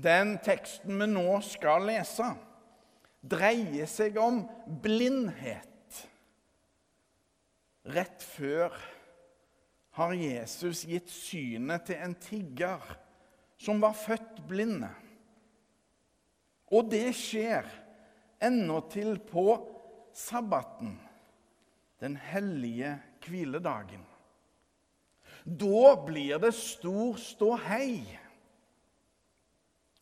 Den teksten vi nå skal lese, dreier seg om blindhet. Rett før har Jesus gitt synet til en tigger som var født blinde. Og det skjer endatil på sabbaten, den hellige hviledagen. Da blir det stor ståhei.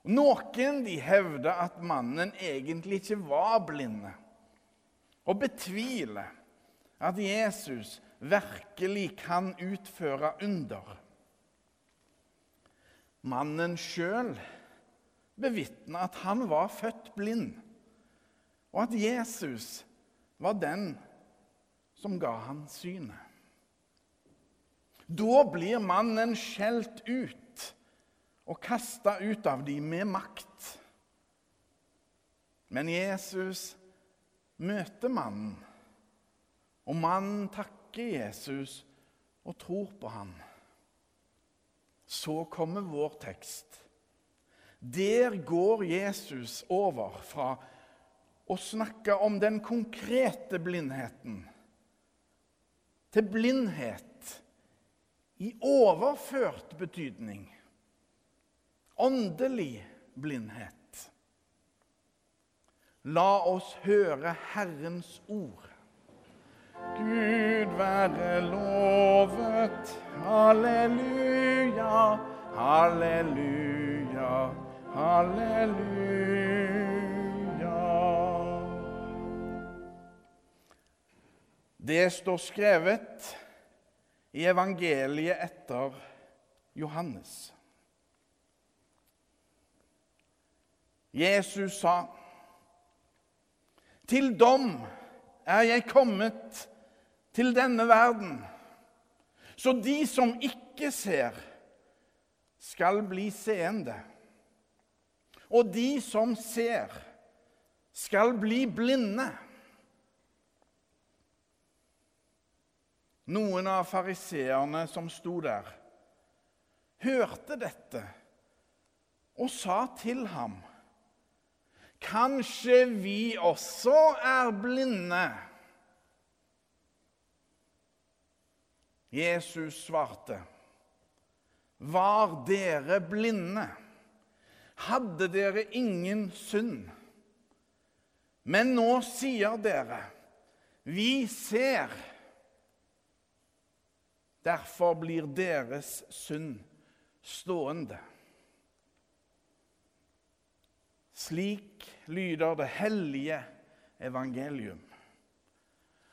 Noen de hevder at mannen egentlig ikke var blinde, og betviler at Jesus virkelig kan utføre under. Mannen sjøl bevitner at han var født blind, og at Jesus var den som ga han synet. Da blir mannen skjelt ut og kasta ut av dem med makt. Men Jesus møter mannen, og mannen takker Jesus og tror på han. Så kommer vår tekst. Der går Jesus over fra å snakke om den konkrete blindheten til blindhet i overført betydning. Åndelig blindhet. La oss høre Herrens ord. Gud være lovet. Halleluja, halleluja, halleluja. Det står skrevet i evangeliet etter Johannes. Jesus sa, 'Til dom er jeg kommet til denne verden.' Så de som ikke ser, skal bli seende. Og de som ser, skal bli blinde. Noen av fariseerne som sto der, hørte dette og sa til ham, 'Kanskje vi også er blinde?' Jesus svarte, 'Var dere blinde? Hadde dere ingen synd?' Men nå sier dere, 'Vi ser.' Derfor blir deres synd stående. Slik lyder det hellige evangelium.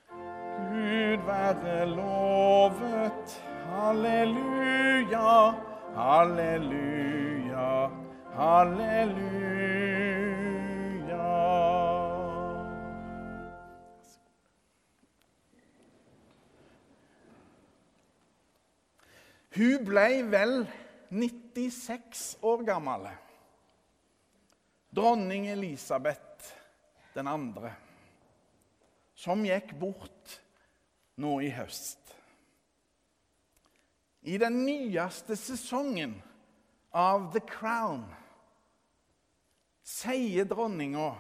Gud være lovet. Halleluja, halleluja, halleluja. Hun ble vel 96 år gammel. Dronning Elisabeth den andre, som gikk bort nå i høst. I den nyeste sesongen av The Crown sier dronninga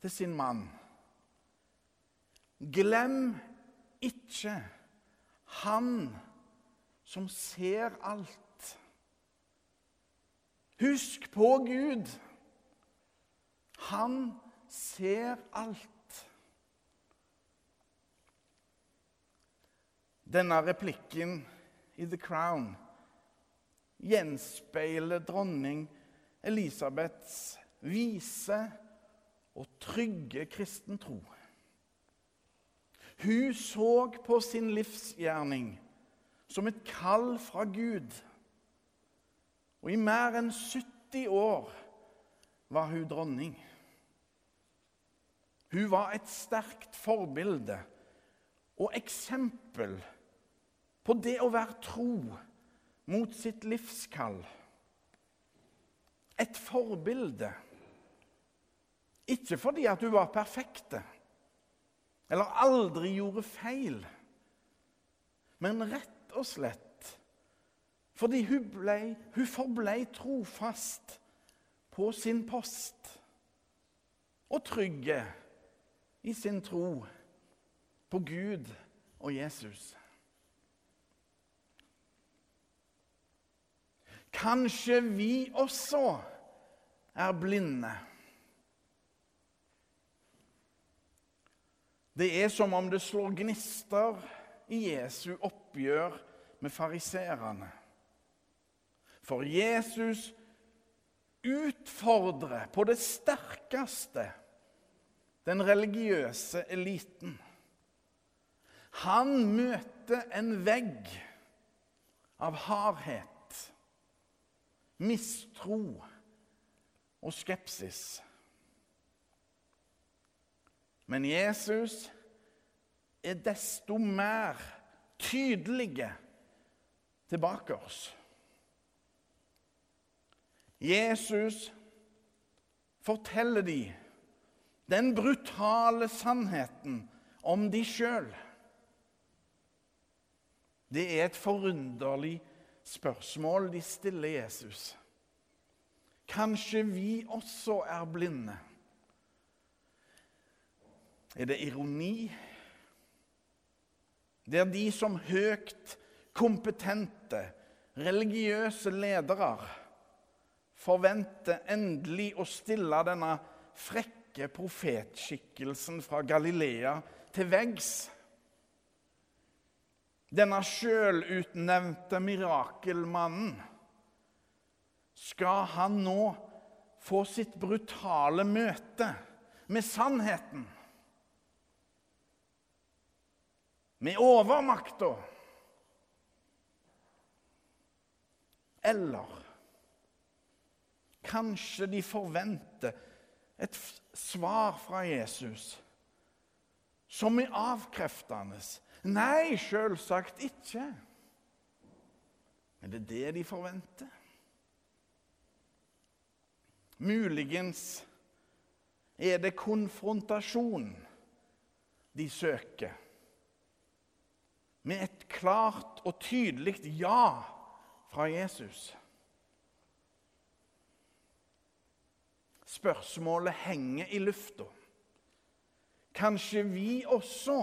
til sin mann Glem ikke han som ser alt. Husk på Gud. Han ser alt. Denne replikken i The Crown gjenspeiler dronning Elisabeths vise og trygge kristentro. Hun så på sin livsgjerning som et kall fra Gud. Og i mer enn 70 år var hun dronning. Hun var et sterkt forbilde og eksempel på det å være tro mot sitt livskall. Et forbilde. Ikke fordi at hun var perfekte eller aldri gjorde feil, men rett og slett fordi hun, ble, hun forblei trofast på sin post og trygge i sin tro på Gud og Jesus. Kanskje vi også er blinde. Det er som om det slår gnister i Jesu oppgjør med fariseerne. For Jesus utfordrer på det sterkeste den religiøse eliten. Han møter en vegg av hardhet, mistro og skepsis. Men Jesus er desto mer tydelige tilbake oss. Jesus forteller de den brutale sannheten om de sjøl. Det er et forunderlig spørsmål de stiller Jesus. Kanskje vi også er blinde? Er det ironi? Det er de som høyt kompetente, religiøse ledere forventer endelig å stille denne frekke profetskikkelsen fra Galilea til veggs. Denne sjølutnevnte mirakelmannen. Skal han nå få sitt brutale møte med sannheten? Med overmakta? Eller kanskje de forventer et svar fra Jesus som er avkreftende. Nei, selvsagt ikke. Men det er det de forventer. Muligens er det konfrontasjon de søker. Med et klart og tydelig ja fra Jesus. Spørsmålet henger i lufta. Kanskje vi også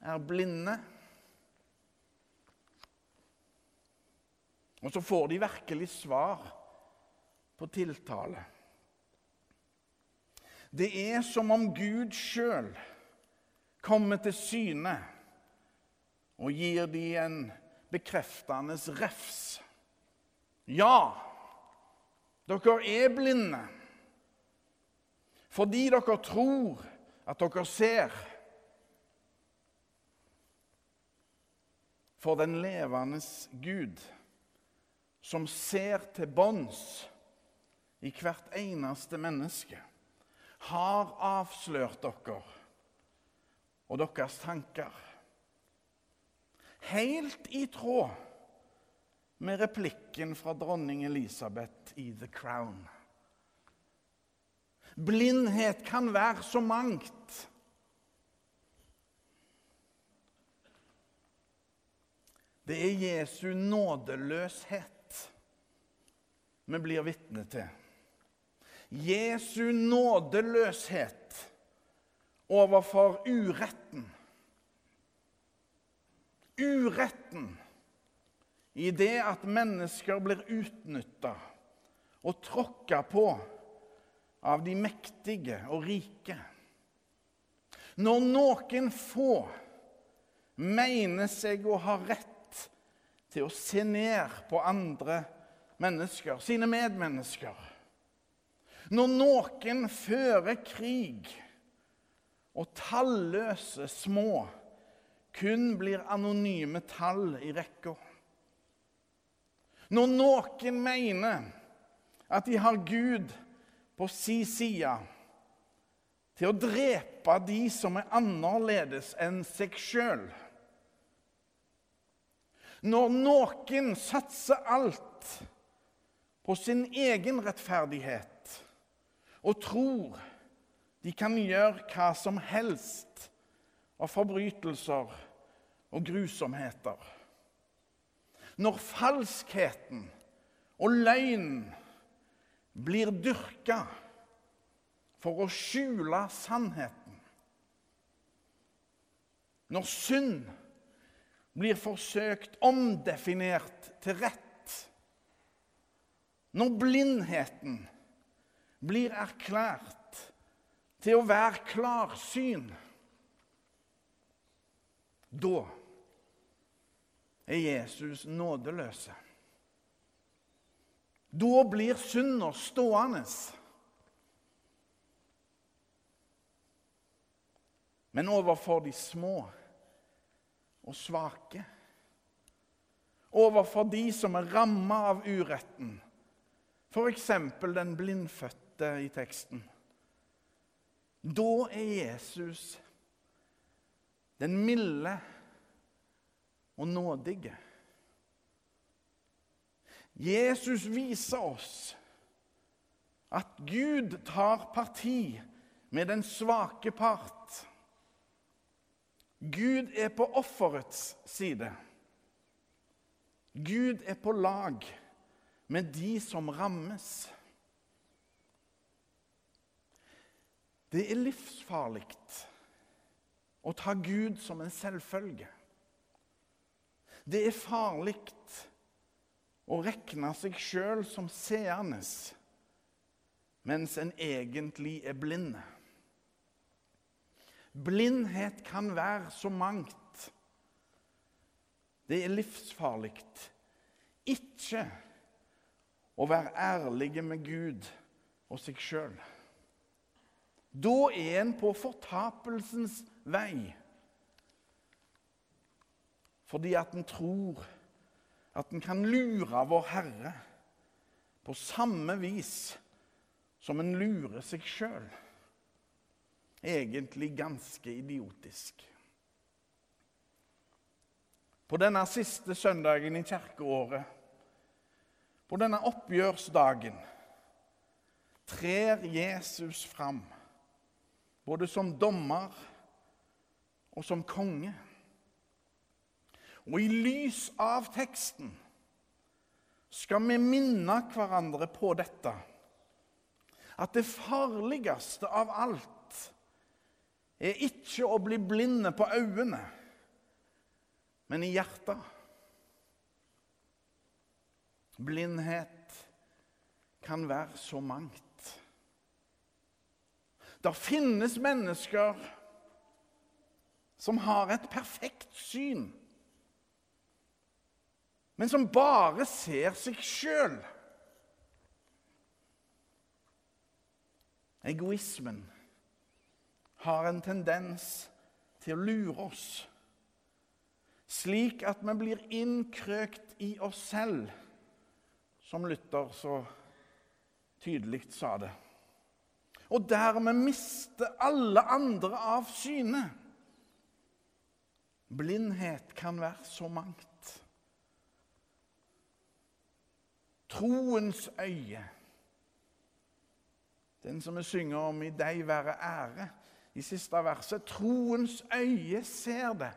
er blinde? Og så får de virkelig svar på tiltale. Det er som om Gud sjøl kommer til syne og gir de en bekreftende refs. Ja, dere er blinde fordi dere tror at dere ser. For den levende Gud, som ser til bånns i hvert eneste menneske, har avslørt dere og deres tanker. Helt i tråd med replikken fra dronning Elisabeth i The Crown. Blindhet kan være så mangt. Det er Jesu nådeløshet vi blir vitne til. Jesu nådeløshet overfor uretten. Uretten i det at mennesker blir utnytta og tråkka på av de mektige og rike. Når noen få mener seg å ha rett til å se ned på andre mennesker, sine medmennesker. Når noen fører krig, og talløse små kun blir anonyme tall i rekka. Når noen mener at de har Gud på si side til å drepe de som er annerledes enn seg sjøl. Når noen satser alt på sin egen rettferdighet og tror de kan gjøre hva som helst av forbrytelser og grusomheter. Når falskheten og løgnen blir dyrka for å skjule sannheten. Når synd blir forsøkt omdefinert til rett. Når blindheten blir erklært til å være klarsyn. Da er Jesus nådeløse. Da blir synder stående. Men overfor de små og svake, overfor de som er ramma av uretten, f.eks. den blindfødte i teksten, da er Jesus den milde og nådige. Jesus viser oss at Gud tar parti med den svake part. Gud er på offerets side. Gud er på lag med de som rammes. Det er livsfarlig å ta Gud som en selvfølge. Det er farlig å regne seg sjøl som seende, mens en egentlig er blind. Blindhet kan være så mangt. Det er livsfarlig ikke å være ærlige med Gud og seg sjøl. Da er en på fortapelsens vei fordi at en tror at en kan lure vår Herre på samme vis som en lurer seg sjøl. Egentlig ganske idiotisk. På denne siste søndagen i kirkeåret, på denne oppgjørsdagen, trer Jesus fram, både som dommer og som konge. Og i lys av teksten skal vi minne hverandre på dette. At det farligste av alt er ikke å bli blinde på øynene, men i hjertet. Blindhet kan være så mangt. Det finnes mennesker som har et perfekt syn men som bare ser seg sjøl. Egoismen har en tendens til å lure oss, slik at vi blir innkrøkt i oss selv, som Luther så tydelig sa det. Og dermed mister alle andre av syne. Blindhet kan være så mangt. Troens øye. Den som vi synger om i deg være ære, i siste verset. Troens øye ser det.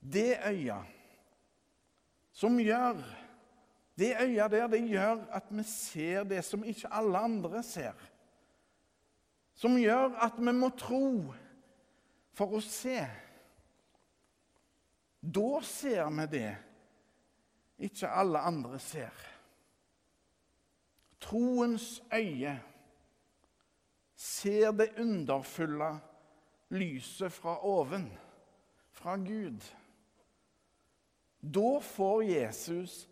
Det øya som gjør Det øya der, det gjør at vi ser det som ikke alle andre ser. Som gjør at vi må tro for å se. Da ser vi det ikke alle andre ser. Troens øye ser det underfulle lyset fra oven, fra Gud. Da får Jesus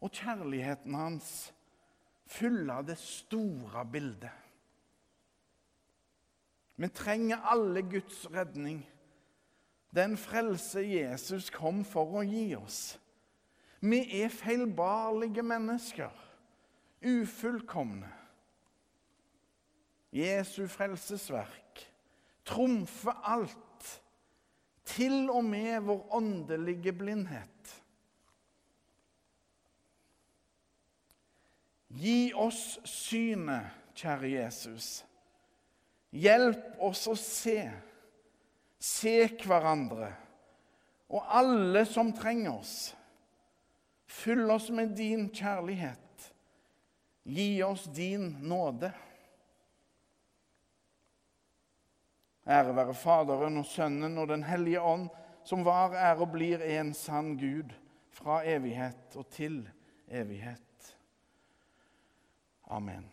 og kjærligheten hans fylle det store bildet. Vi trenger alle Guds redning, den frelse Jesus kom for å gi oss. Vi er feilbarlige mennesker, ufullkomne. Jesu frelsesverk trumfer alt, til og med vår åndelige blindhet. Gi oss synet, kjære Jesus. Hjelp oss å se, se hverandre og alle som trenger oss. Fyll oss med din kjærlighet. Gi oss din nåde. Ære være Faderen og Sønnen og Den hellige ånd, som var, er og blir en sann Gud fra evighet og til evighet. Amen.